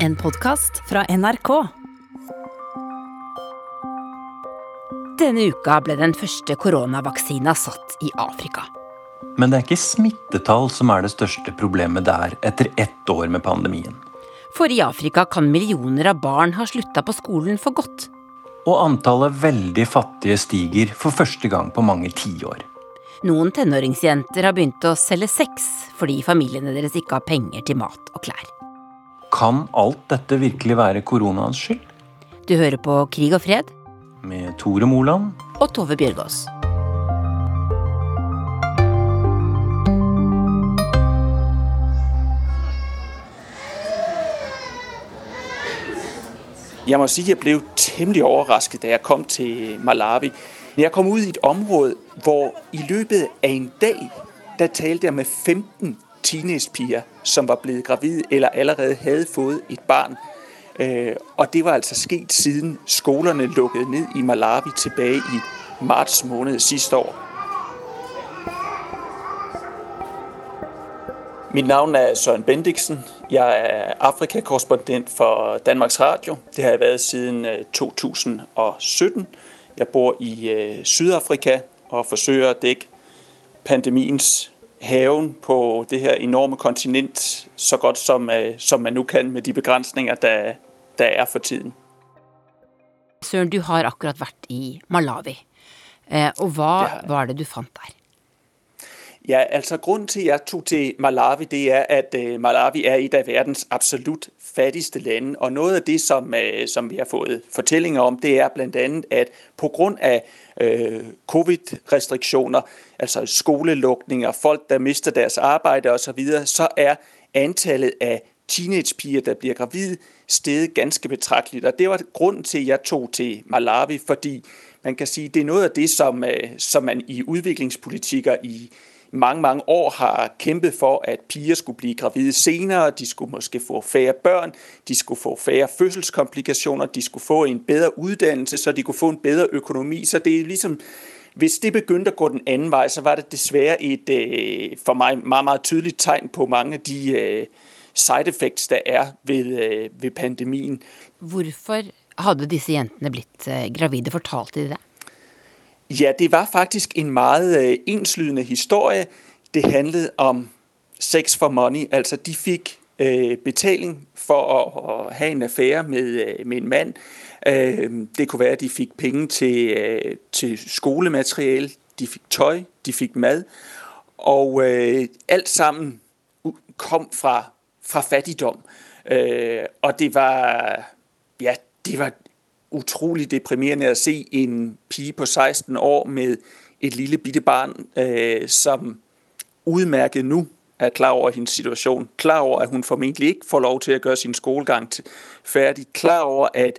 En podkast fra NRK. Denne uka ble den første koronavaksina satt i Afrika. Men det er ikke smittetall som er det største problemet der etter ett år med pandemien. For i Afrika kan millioner av barn ha slutta på skolen for godt. Og antallet veldig fattige stiger for første gang på mange tiår. Noen tenåringsjenter har begynt å selge sex fordi familiene deres ikke har penger til mat og klær. Kan alt dette virkelig være koronaens skyld? Du hører på Krig og fred Med Tore Moland og Tove Bjørgaas. Jeg må si jeg ble temmelig overrasket, da jeg kom til Malawi. Jeg kom ut i et område, hvor i løpet av en dag, der talte jeg med 15 teenagepiger, som var blevet gravid eller allerede havde fået et barn. Øh, og det var altså sket siden skolerne lukkede ned i Malawi tilbage i marts måned sidste år. Mit navn er Søren Bendiksen. Jeg er Afrikakorrespondent for Danmarks Radio. Det har jeg været siden 2017. Jeg bor i øh, Sydafrika og forsøger at dække pandemiens haven på det her enorme kontinent så godt som, øh, som man nå kan med de begrensninger der, der er for tiden. Søren, du har akkurat vært i Malawi. Eh, og hva var det du fant der? Ja, altså grunden til, at jeg tog til Malawi, det er, at øh, Malawi er et af verdens absolut fattigste lande. Og noget af det, som, øh, som vi har fået fortællinger om, det er blandt andet, at på grund af øh, covid-restriktioner, altså skolelukninger, folk, der mister deres arbejde osv., så er antallet af teenagepiger, der bliver gravide, steget ganske betragteligt. Og det var grunden til, at jeg tog til Malawi, fordi man kan sige, det er noget af det, som, øh, som man i udviklingspolitikker i mange, mange år har kæmpet for, at piger skulle blive gravide senere, de skulle måske få færre børn, de skulle få færre fødselskomplikationer, de skulle få en bedre uddannelse, så de kunne få en bedre økonomi. Så det er ligesom, hvis det begyndte at gå den anden vej, så var det desværre et øh, for mig meget, meget tydeligt tegn på mange af de øh, side effects, der er ved, øh, ved pandemien. Hvorfor hadde disse jentene blitt gravide? Fortalte de det? Ja, det var faktisk en meget øh, enslydende historie. Det handlede om sex for money, altså de fik øh, betaling for at, ha en affære med, øh, en mand. Det kunne være, at de fik penge til, til skolemateriale, de fik tøj, de fik mad, og alt sammen kom fra, fra fattigdom. Og det var, ja, det var utrolig deprimerende at se en pige på 16 år med et lille bitte barn, øh, som udmærket nu er klar over hendes situation, klar over, at hun formentlig ikke får lov til at gøre sin skolegang færdig, klar over, at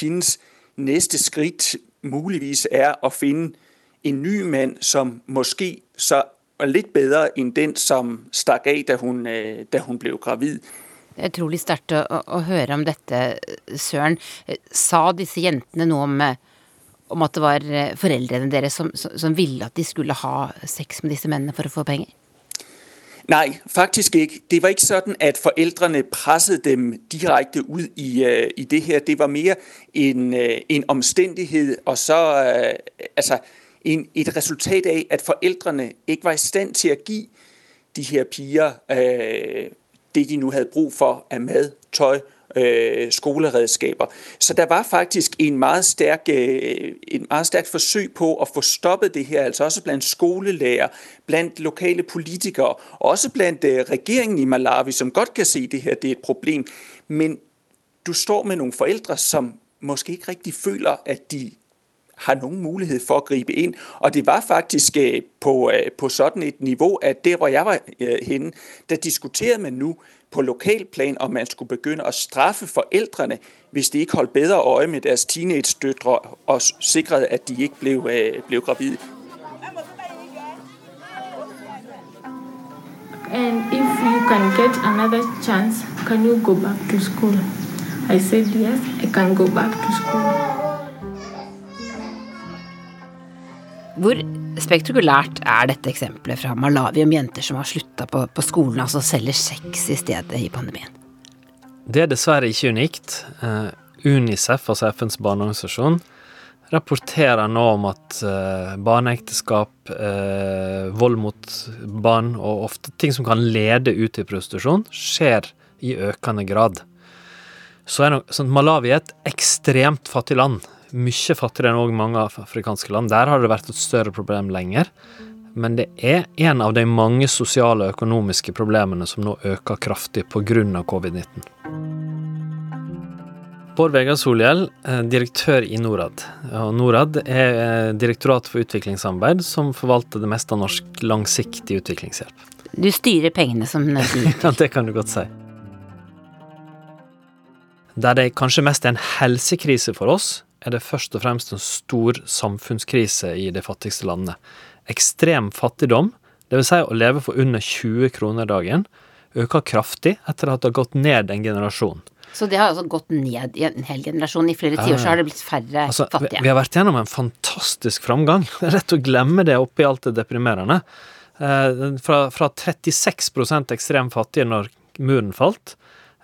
hendes næste skridt muligvis er at finde en ny mand, som måske så er lidt bedre end den, som stak af, da hun, øh, da hun blev gravid. Utrolig sterkt å, å, høre om dette, Søren. Eh, Sa disse jentene noe om, eh, om at det var eh, foreldrene deres som, som, ville at de skulle ha sex med disse mennene for å få penger? Nei, faktisk ikke. Det var ikke sånn at foreldrene presset dem direkte ut i, øh, i det her. Det var mer en, øh, en omstendighet, og så øh, altså en, et resultat av at foreldrene ikke var i stand til å gi de her piger øh, det, de nu havde brug for af mad, tøj, øh, skoleredskaber. Så der var faktisk en meget stærk, øh, meget stærkt forsøg på at få stoppet det her, altså også blandt skolelærer, blandt lokale politikere, og også blandt øh, regeringen i Malawi, som godt kan se, det her det er et problem. Men du står med nogle forældre, som måske ikke rigtig føler, at de har nogen mulighed for at gribe ind. Og det var faktisk øh, på, øh, på sådan et niveau, at der hvor jeg var øh, henne, der diskuterede man nu på lokalplan, om man skulle begynde at straffe forældrene, hvis de ikke holdt bedre øje med deres teenage-døtre og sikrede, at de ikke blev, øh, blev gravide. And if you can get another chance, can you go back to school? I said, Yes, I can go back to school. Hvor spektakulært er dette eksempelet fra Malawi om jenter som har slutta på, på skolen, altså selger sex i stedet i pandemien? Det er dessverre ikke unikt. Eh, Unicef, altså FNs barneorganisasjon, rapporterer nå om at uh, barneekteskap, uh, vold mot barn og ofte ting som kan lede ut i prostitusjon, skjer i økende grad. Så er nok, sånn, Malawi er et ekstremt fattig land. Mye fattigere enn mange afrikanske land. Der har det vært et større problem lenger. Men det er en av de mange sosiale og økonomiske problemene som nå øker kraftig pga. covid-19. Bård Vegar Solhjell, eh, direktør i Norad. Norad er eh, Direktoratet for utviklingssamarbeid, som forvalter det meste av norsk langsiktig utviklingshjelp. Du styrer pengene som nesten Ja, det kan du godt si. Der det kanskje mest er en helsekrise for oss, er det først og fremst en stor samfunnskrise i de fattigste landene. Ekstrem fattigdom, dvs. Si å leve for under 20 kroner dagen, øker kraftig etter at det har gått ned en generasjon. Så det har altså gått ned i en hel generasjon. I flere tiår så har det blitt færre altså, fattige. Vi, vi, har vært gjennom en fantastisk framgang. Det er lett å glemme det oppi alt det deprimerende. Eh, fra, fra 36 ekstremt fattige når muren falt,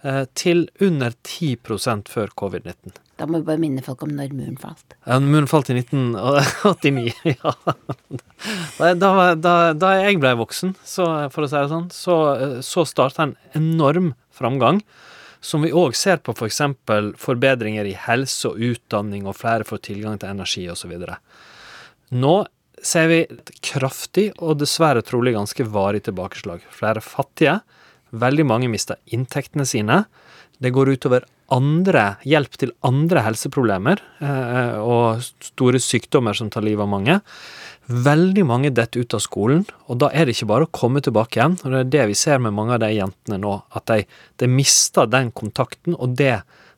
eh, til under 10% før covid-19. Da må vi bare minne folk om når muren falt. Ja, muren falt i 1989. ja. Da, da, da, jeg ble voksen, så, for å si det sånn, så, så starta en enorm framgang som vi òg ser på f.eks. For forbedringer i helse og utdanning, og flere får tilgang til energi osv. Nå ser vi et kraftig og dessverre trolig ganske varig tilbakeslag. Flere fattige. Veldig mange mister inntektene sine. Det går utover andre, hjelp til andre helseproblemer eh, og store sykdommer som tar livet av mange. Veldig mange detter ut av skolen, og da er det ikke bare å komme tilbake igjen. og Det er det vi ser med mange av de jentene nå, at de, de mister den kontakten, og det,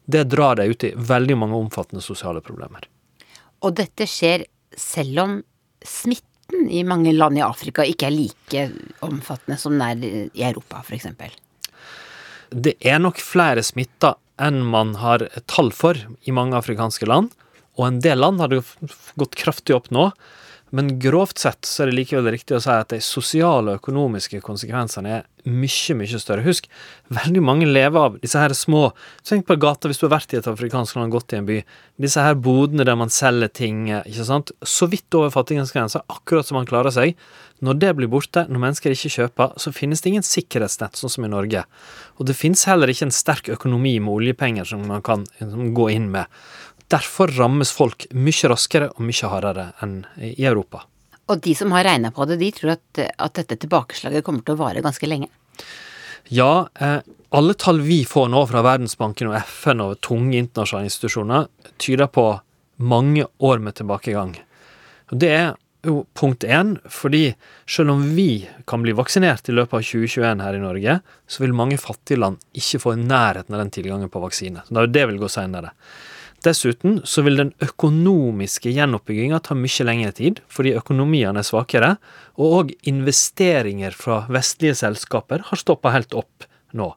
det drar dem ut i veldig mange omfattende sosiale problemer. Og dette skjer selv om smitten i mange land i Afrika ikke er like omfattende som den er i Europa, f.eks. Det er nok flere smitta enn man har tall for i mange afrikanske land, og en del land har det gått kraftig opp nå. Men grovt sett så er det likevel riktig å si at de sosiale og økonomiske konsekvensene er mye, mye større. Husk, veldig mange lever av disse her små Tenk på gata hvis du har vært i et afrikansk land, gått i en by. Disse her bodene der man selger ting, ikke sant. Så vidt over fattigdomsgrensa, akkurat som man klarer seg. Når det blir borte, når mennesker ikke kjøper, så finnes det ingen sikkerhetsnett, sånn som i Norge. Og det finnes heller ikke en sterk økonomi med oljepenger som man kan gå inn med. Derfor rammes folk mye raskere og mye hardere enn i Europa. Og de som har regna på det, de tror at, at, dette tilbakeslaget kommer til å vare ganske lenge? Ja, eh, alle tall vi får nå fra Verdensbanken og FN og tunge internasjonale institusjoner, tyder på mange år med tilbakegang. Og det er jo punkt én, fordi selv om vi kan bli vaksinert i løpet av 2021 her i Norge, så vil mange fattige land ikke få i nærheten av den tilgangen på vaksine. Så det vil gå senere. Dessuten så vil den økonomiske gjenoppbygginga ta mye lengre tid, fordi økonomiene er svakere, og òg investeringer fra vestlige selskaper har stoppa helt opp nå.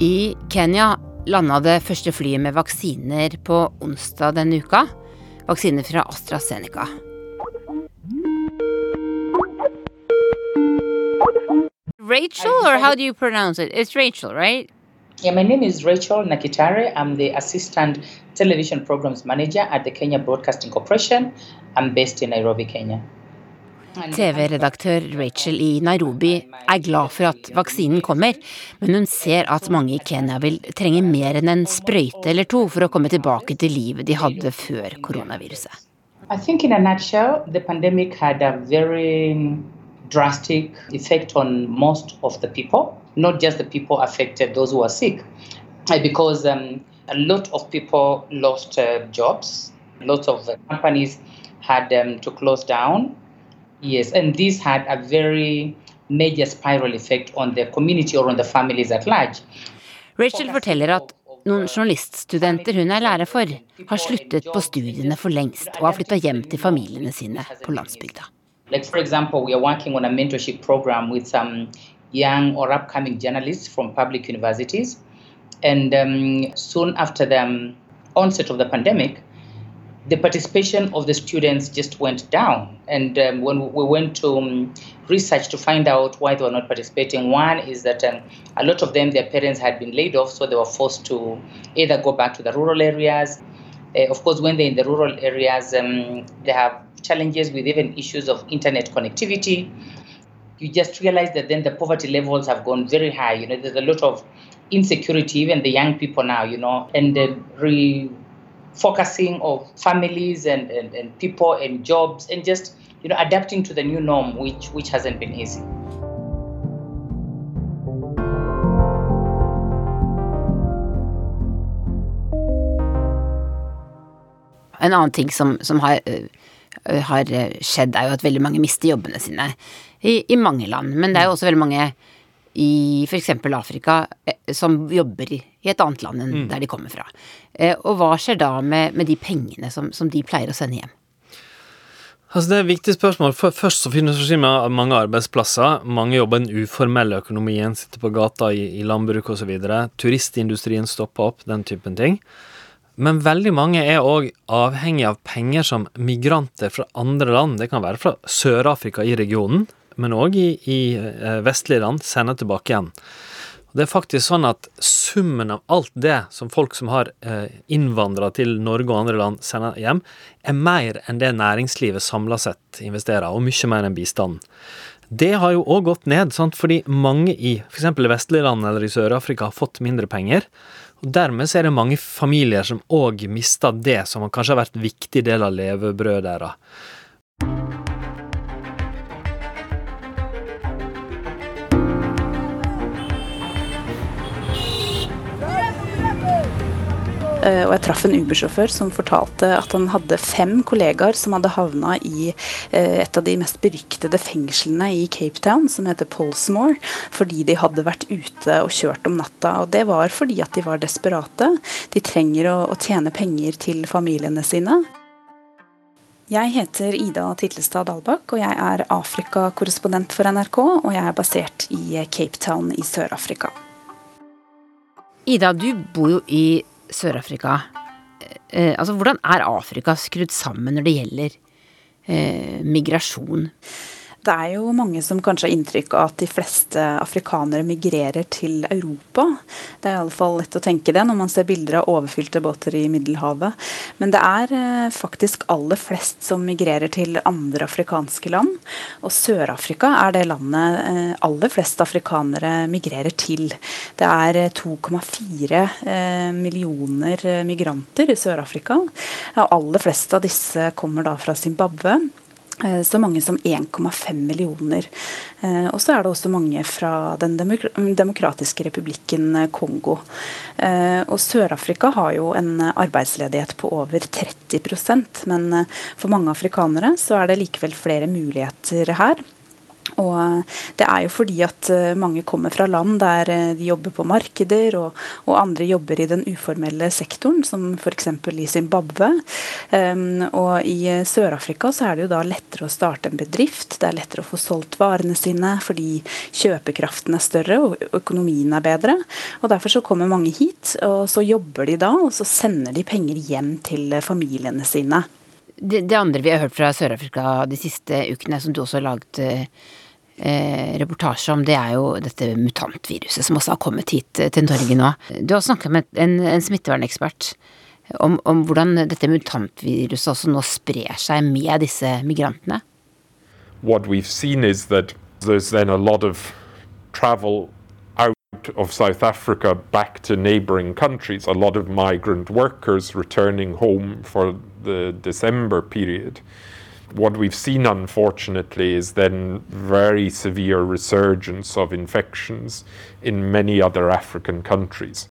I Kenya landa det første flyet med vaksiner på onsdag denne uka. Vaksiner fra AstraZeneca. Rachel, or how do you pronounce it? It's Rachel, right? Yeah, my name is Rachel Nakitare. I'm the Assistant Television Programs Manager at the Kenya Broadcasting Corporation. I'm based in Nairobi, Kenya. TV-redaktør Rachel i Nairobi er glad for at vaksinen kommer, men hun ser at mange i Kenya vil trenge mer enn en sprøyte eller to for å komme tilbake til livet de hadde før koronaviruset. I think in a nutshell, the pandemic had a very drastic effect on most of the people. not just the people affected, those who are sick, uh, because um, a lot of people lost uh, jobs. Lots of companies had um, to close down. Yes, and this had a very major spiral effect on the community or on the families at large. Rachel forteller at noen journaliststudenter hun er lærer for, har sluttet på studiene for lengst og har flytta hjem til familiene sine på landsbygda. Like for example, we are working on a mentorship program with some young or upcoming journalists from public universities. And um, soon after the onset of the pandemic, the participation of the students just went down. And um, when we went to um, research to find out why they were not participating, one is that um, a lot of them, their parents had been laid off, so they were forced to either go back to the rural areas. Uh, of course, when they're in the rural areas, um, they have challenges with even issues of internet connectivity. You just realize that then the poverty levels have gone very high. You know, there's a lot of insecurity, even the young people now, you know, and the re focusing of families and, and, and people and jobs and just you know adapting to the new norm which which hasn't been easy En annen ting som, som har, uh, har, skjedd, er jo at veldig mange mister jobbene sine i, i mange land. Men det er jo også veldig mange i f.eks. Afrika eh, som jobber i et annet land enn mm. der de kommer fra. Eh, og hva skjer da med, med de pengene som, som, de pleier å sende hjem? Altså Det er et viktig spørsmål. Først så finnes det mange arbeidsplasser. Mange jobber i den uformelle økonomien, sitter på gata i, i landbruk osv. Turistindustrien stopper opp, den typen ting. Men veldig mange er òg avhengig av penger som migranter fra andre land, det kan være fra Sør-Afrika i regionen, men òg i, i eh, vestlige land, sender tilbake igjen. Det er faktisk sånn at summen av alt det som folk som har eh, innvandra til Norge og andre land, sender hjem, er mer enn det næringslivet samla sett investerer, og mye mer enn bistanden. Det har jo òg gått ned, sant? fordi mange i f.eks. vestlige land eller i Sør-Afrika har fått mindre penger. Og Dermed er det mange familier som òg mister det som kanskje har vært en viktig del av levebrødet deres. Og jeg traff en Uber-sjåfør som fortalte at han hadde fem kollegaer som hadde havna i eh, et av de mest beryktede fengslene i Cape Town, som heter Polsmore, fordi de hadde vært ute og kjørt om natta. Og det var fordi at de var desperate. De trenger å, å tjene penger til familiene sine. Jeg heter Ida Titlestad Dalbakk, og jeg er Afrika-korrespondent for NRK. Og jeg er basert i Cape Town i Sør-Afrika. Ida, du bor jo i Sør-Afrika. Eh, altså, hvordan er Afrika skrudd sammen når det gjelder eh, migrasjon? Det er jo mange som kanskje har inntrykk av at de fleste afrikanere migrerer til Europa. Det er iallfall lett å tenke det når man ser bilder av overfylte båter i Middelhavet. Men det er eh, faktisk aller flest som migrerer til andre afrikanske land. Og Sør-Afrika er det landet eh, aller flest afrikanere migrerer til. Det er 2,4 eh, millioner migranter i Sør-Afrika. Aller fleste av disse kommer da fra Zimbabwe. Eh, så mange som 1,5 millioner. Eh, og så er det også mange fra Den demokratiske republikken eh, Kongo. Og Sør-Afrika har jo en arbeidsledighet på over 30% men for mange afrikanere så er det likevel flere muligheter her. Og det er jo fordi at eh, mange kommer fra land der eh, de jobber på markeder, og, og andre jobber i den uformelle sektoren, som f.eks. i Zimbabwe. Um, og i eh, Sør-Afrika så er det jo da lettere å starte en bedrift, det er lettere å få solgt varene sine fordi kjøpekraften er større og økonomien er bedre. Og derfor så kommer mange hit, og så jobber de da, og så sender de penger hjem til familiene sine. Det, det andre vi har hørt fra Sør-Afrika de siste ukene, som du også har laget eh, reportasje om, det er jo dette mutantviruset som også har kommet hit eh, til Norge nå. Du har snakket med en, en smittevernekspert om, om, hvordan dette mutantviruset også nå sprer seg med disse migrantene. What we've seen is that there's then a lot of of South Africa back to neighboring countries, a lot of migrant workers returning home for the December period. what we've seen, unfortunately, is then very severe resurgence of infections in many other African countries.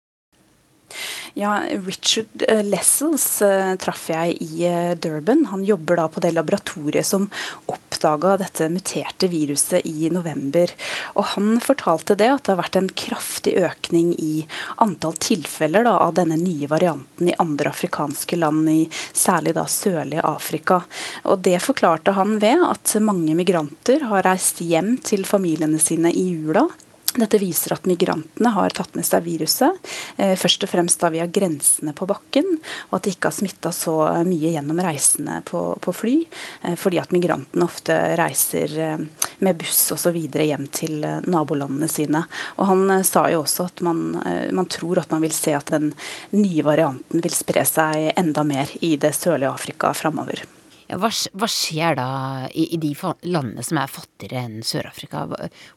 Ja, Richard eh, Lessels uh, traff jeg i uh, Durban. Han jobber da på det laboratoriet som oppdaga dette muterte viruset i november. Og Han fortalte det at det har vært en kraftig økning i antall tilfeller da, av denne nye varianten i andre afrikanske land, i særlig da sørlige Afrika. Og Det forklarte han ved at mange migranter har reist hjem til familiene sine i jula Dette viser at migrantene har tatt med seg viruset, eh, først og fremst da via grensene på bakken, og at de ikke har smitta så mye gjennom reisene på, på fly, eh, fordi at migrantene ofte reiser eh, med buss osv. hjem til nabolandene sine. Og Han sa jo også at man, man tror at man vil se at den nye varianten vil spre seg enda mer i det sørlige Afrika framover. Ja, hva, hva, skjer da i, i, de landene som er fattigere enn Sør-Afrika?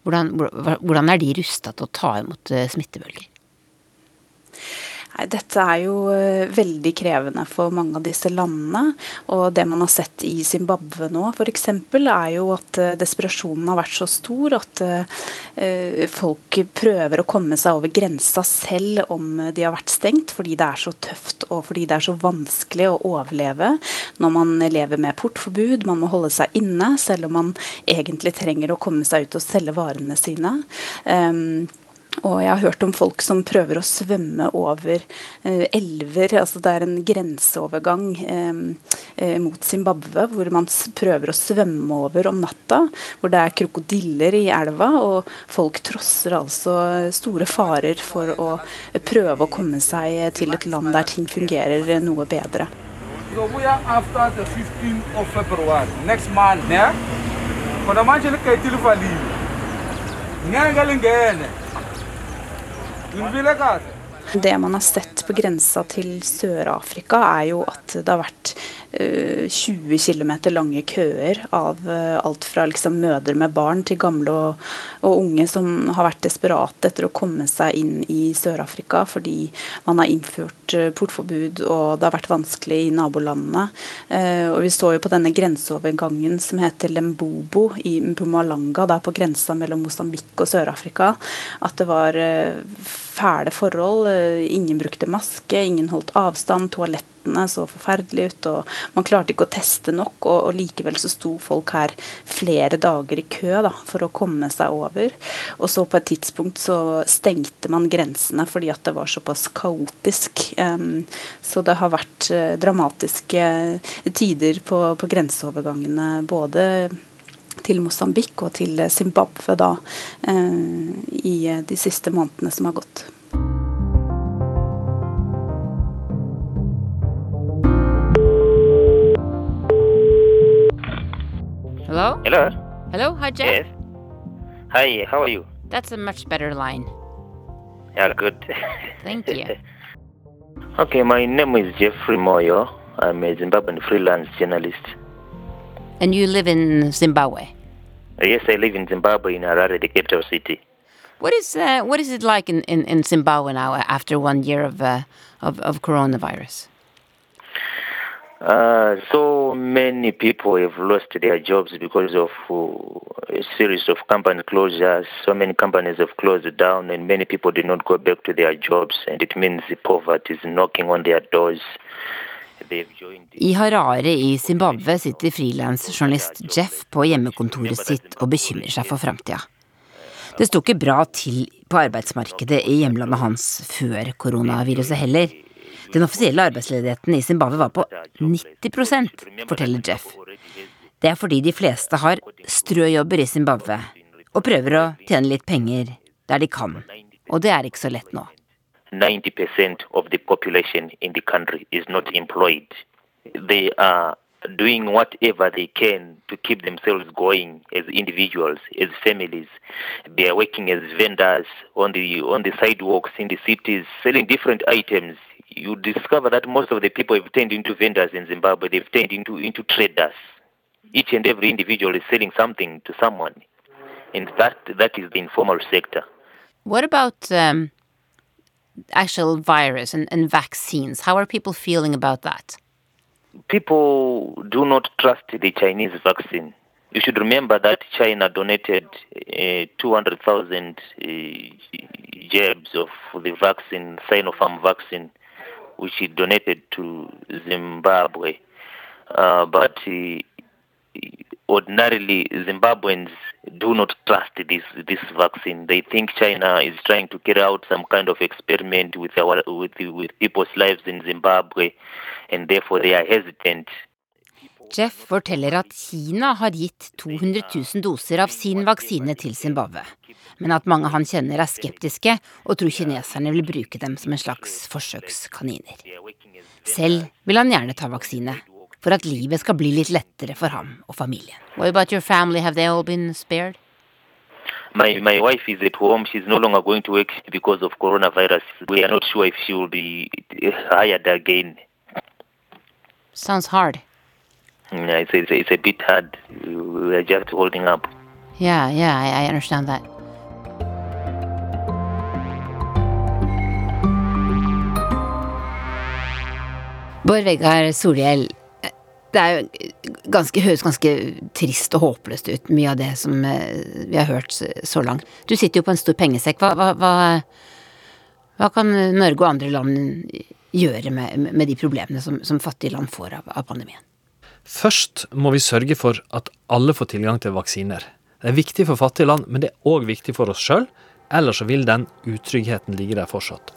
Hvordan, hvordan, er de rusta til å ta imot eh, smittebølger? Dette er jo eh, veldig krevende for mange av disse landene. Og det man har sett i Zimbabwe nå f.eks., er jo at eh, desperasjonen har vært så stor at uh, folk prøver å komme seg over grensa selv om de har vært stengt, fordi det er så tøft og fordi det er så vanskelig å overleve når man lever med portforbud. Man må holde seg inne selv om man egentlig trenger å komme seg ut og selge varene sine. Um, og jeg har hørt om folk som prøver å svømme over eh, elver. altså Det er en grenseovergang eh, eh mot Zimbabwe hvor man prøver å svømme over om natta. Hvor det er krokodiller i elva, og folk trosser altså store farer for å prøve å komme seg til et land der ting fungerer noe bedre. So we are after the 15th of February, next month, yeah? Kodwa manje Det man har sett på grensa til Sør-Afrika, er jo at det har vært 20 eh, km lange køer av eh, alt fra liksom mødre med barn til gamle og, og, unge som har vært desperate etter å komme seg inn i Sør-Afrika fordi man har innført eh, portforbud og det har vært vanskelig i nabolandene. Og Vi så jo på denne grenseovergangen som heter Lembobo i Mpumalanga, der på grensa mellom Mosambik og Sør-Afrika, at det var fæle forhold. Ingen brukte maske, ingen holdt avstand, toalett resultatene så forferdelige ut, og man klarte ikke å teste nok. Og, og likevel så sto folk her flere dager i kø da, for å komme seg over. Og så på et tidspunkt så stengte man grensene fordi at det var såpass kaotisk. Um, så det har vært uh, dramatiske tider på, på grenseovergangene både til Mosambik og til Zimbabwe da, uh, i de siste månedene som har gått. Hello? Hello? Hello? Hi, Jeff? Yes. Hi, how are you? That's a much better line. Yeah, good. Thank you. okay, my name is Jeffrey Moyo. I'm a Zimbabwean freelance journalist. And you live in Zimbabwe? Yes, I live in Zimbabwe, in Harare, the capital city. What is uh, what is it like in, in, in Zimbabwe now after one year of uh, of, of coronavirus? Uh, so many people have lost their jobs because of uh, a series of company closures. So many companies have closed down, and many people did not go back to their jobs, and it means poverty is knocking on their doors. I Harare i Zimbabwe sitter frilansjournalist Jeff på hjemmekontoret sitt og bekymrer seg for framtida. Det sto ikke bra til på arbeidsmarkedet i hjemlandet hans før koronaviruset heller. Den offisielle arbeidsledigheten i Zimbabwe var på 90% forteller Jeff. Det er fordi de fleste har strøjobber i Zimbabwe og prøver å tjene litt penger der de kan. Og det er ikke så lett nå. 90% of the population in the country is not employed. They are doing whatever they can to keep themselves going as individuals, as families. They are working as vendors on the on the sidewalks in the cities, selling different items you discover that most of the people have turned into vendors in Zimbabwe. They've turned into, into traders. Each and every individual is selling something to someone. And that, that is the informal sector. What about um, actual virus and, and vaccines? How are people feeling about that? People do not trust the Chinese vaccine. You should remember that China donated uh, 200,000 uh, jabs of the vaccine, Sinopharm vaccine, which he donated to Zimbabwe. Uh, but he, ordinarily, Zimbabweans do not trust this this vaccine. They think China is trying to carry out some kind of experiment with our with with people's lives in Zimbabwe, and therefore they are hesitant. Jeff forteller at Kina har gitt 200 000 doser av sin vaksine til Zimbabwe. Men at mange han kjenner er skeptiske og tror kineserne vil bruke dem som en slags forsøkskaniner. Selv vil han gjerne ta vaksine, for at livet skal bli litt lettere for ham og familien. What about your family? Have they all been spared? My my wife is at home. She's no longer going to work because of coronavirus. We are not sure if she will be hired again. Sounds hard. Yeah, it's, it's, it's a bit hard. We are just holding up. Yeah, yeah, I, I understand that. Bård Vegar Solhjell, det ganske, høres ganske trist og håpløst ut, mye av det som eh, vi har hørt så langt. Du sitter jo på en stor pengesekk. Hva, hva, hva, hva kan Norge og andre land gjøre med, med de problemene som, som, fattige land får av, av pandemien? Først må vi sørge for at alle får tilgang til vaksiner. Det er viktig for fattige land, men det er òg viktig for oss sjøl. Ellers så vil den utryggheten ligge der fortsatt.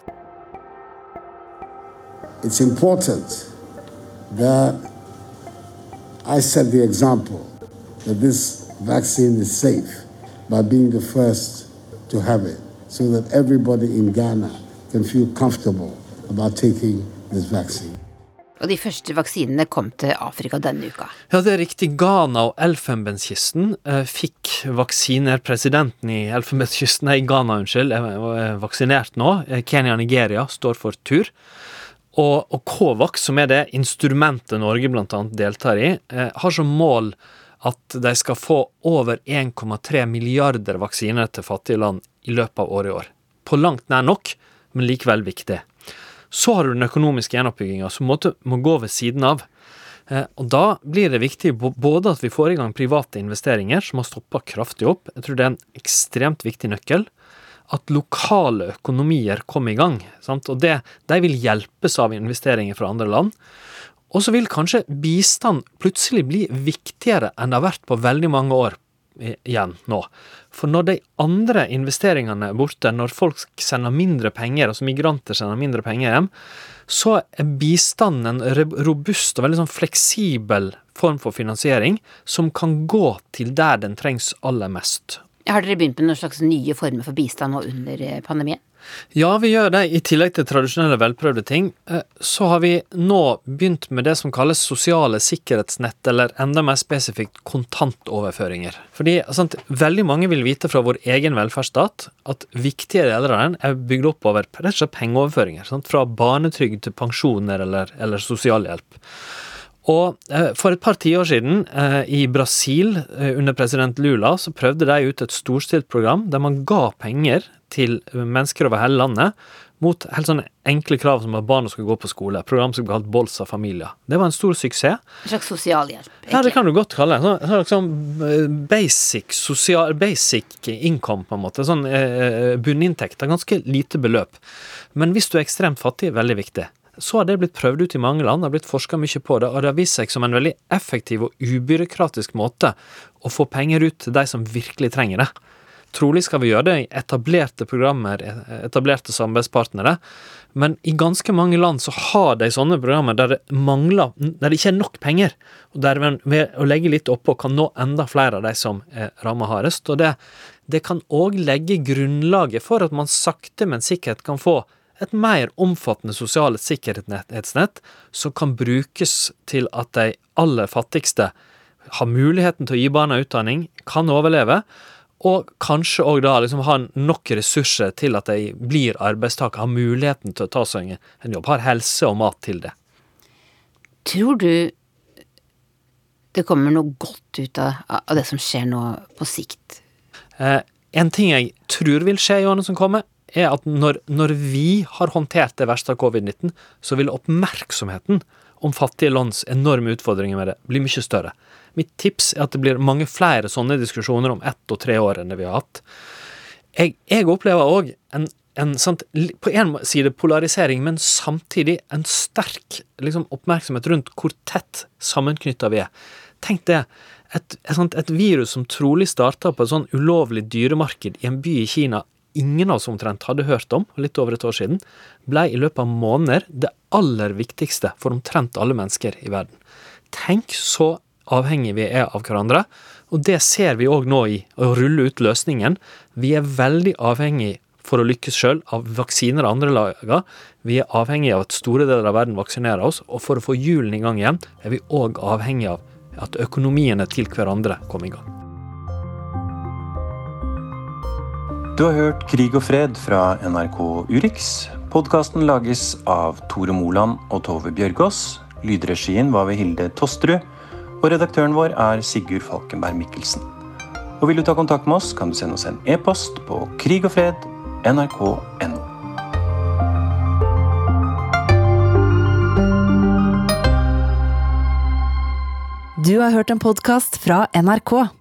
It's important that I set the example that this vaccine is safe by being the first to have it, so that everybody in Ghana can feel comfortable about taking this vaccine. Og de første vaksinene kom til Afrika denne uka. Ja, det er riktig. Ghana og Elfenbenskysten eh, fikk vaksiner. Presidenten i Elfenbenskysten, nei, Ghana, unnskyld, er vaksinert nå. Eh, Kenya og Nigeria står for tur. Og, og Covax, som er det instrumentet Norge bl.a. deltar i, eh, har som mål at de skal få over 1,3 milliarder vaksiner til fattige land i løpet av året i år. På langt nær nok, men likevel viktig. Så har du den økonomiske gjenoppbygginga, som måtte, må gå ved siden av. Eh, og Da blir det viktig både at vi får i gang private investeringer, som har stoppa kraftig opp, jeg tror det er en ekstremt viktig nøkkel, at lokale økonomier kommer i gang. Sant? Og det, de vil hjelpes av investeringer fra andre land. Og så vil kanskje bistand plutselig bli viktigere enn det har vært på veldig mange år igjen nå. For når de andre investeringene er borte, når folk sender mindre penger, altså migranter sender mindre penger hjem, så er bistanden en robust og veldig sånn fleksibel form for finansiering som kan gå til der den trengs aller mest. Har dere begynt med noen slags nye former for bistand nå under eh, pandemien? Ja, vi gjør det. I tillegg til tradisjonelle velprøvde ting, eh, så har vi nå begynt med det som kalles sosiale sikkerhetsnett, eller enda mer spesifikt kontantoverføringer. Fordi sant, veldig mange vil vite fra vår egen velferdsstat at viktige deler av den er bygd opp over rett og slett pengeoverføringer. Sant, fra barnetrygd til pensjoner eller, eller sosialhjelp. Og eh, for et par tiår siden, eh, i Brasil eh, under president Lula, så prøvde de ut et storstilt program der man ga penger til mennesker over hele landet mot helt sånne enkle krav som at barna skulle gå på skole. Program som ble kalt Bolsa Familia. Det var en stor suksess. En slags sosialhjelp? Egentlig. Ja, det kan du godt kalle det. Sånn, sånn basic, sosial, basic income, på en måte. Sånn eh, av Ganske lite beløp. Men hvis du er ekstremt fattig, veldig viktig så har det blitt prøvd ut i mange land, det har blitt forska mye på det, og det har vist seg som en veldig effektiv og ubyråkratisk måte å få penger ut til de som virkelig trenger det. Trolig skal vi gjøre det i etablerte programmer, etablerte samarbeidspartnere, men i ganske mange land så har de sånne programmer der det mangler Der det ikke er nok penger, og der ved å legge litt oppå kan nå enda flere av de som er ramma hardest. Og det, det kan òg legge grunnlaget for at man sakte, men sikkert kan få et mer omfattende sosiale sikkerhetsnett som kan brukes til at de aller fattigste har muligheten til å gi barna utdanning, kan overleve, og kanskje òg da liksom ha nok ressurser til at de blir arbeidstakere, har muligheten til å ta seg en jobb, har helse og mat til det. Tror du det kommer noe godt ut av, av det som skjer nå på sikt? Eh, en ting jeg tror vil skje i årene som kommer, er at når, når vi har håndtert det verste av covid-19, så vil oppmerksomheten om fattige lands enorme utfordringer med det bli mye større. Mitt tips er at det blir mange flere sånne diskusjoner om ett og tre år enn det vi har hatt. Jeg, jeg opplever òg en, en sant, på en side polarisering, men samtidig en sterk liksom, oppmerksomhet rundt hvor tett sammenknytta vi er. Tenk det. Et, et, et, virus som trolig starta på et sånn ulovlig dyremarked i en by i Kina ingen av oss omtrent hadde hørt om, litt over et år siden, ble i løpet av måneder det aller viktigste for omtrent alle mennesker i verden. Tenk så avhengig vi er av hverandre. Og det ser vi òg nå i å rulle ut løsningen. Vi er veldig avhengig for å lykkes sjøl av vaksiner andre lager. Vi er avhengig av at store deler av verden vaksinerer oss, og for å få hjulene i gang igjen, er vi òg avhengig av at økonomiene til hverandre kommer i gang. Du har hørt Krig og fred fra NRK Urix. Podkasten lages av Tore Moland og Tove Bjørgaas. Lydregien var ved Hilde Tosterud. Og redaktøren vår er Sigurd Falkenberg Mikkelsen. Og vil du ta kontakt med oss, kan du sende oss en e-post på krig og fred nrk.no. Du har hørt en podkast fra NRK.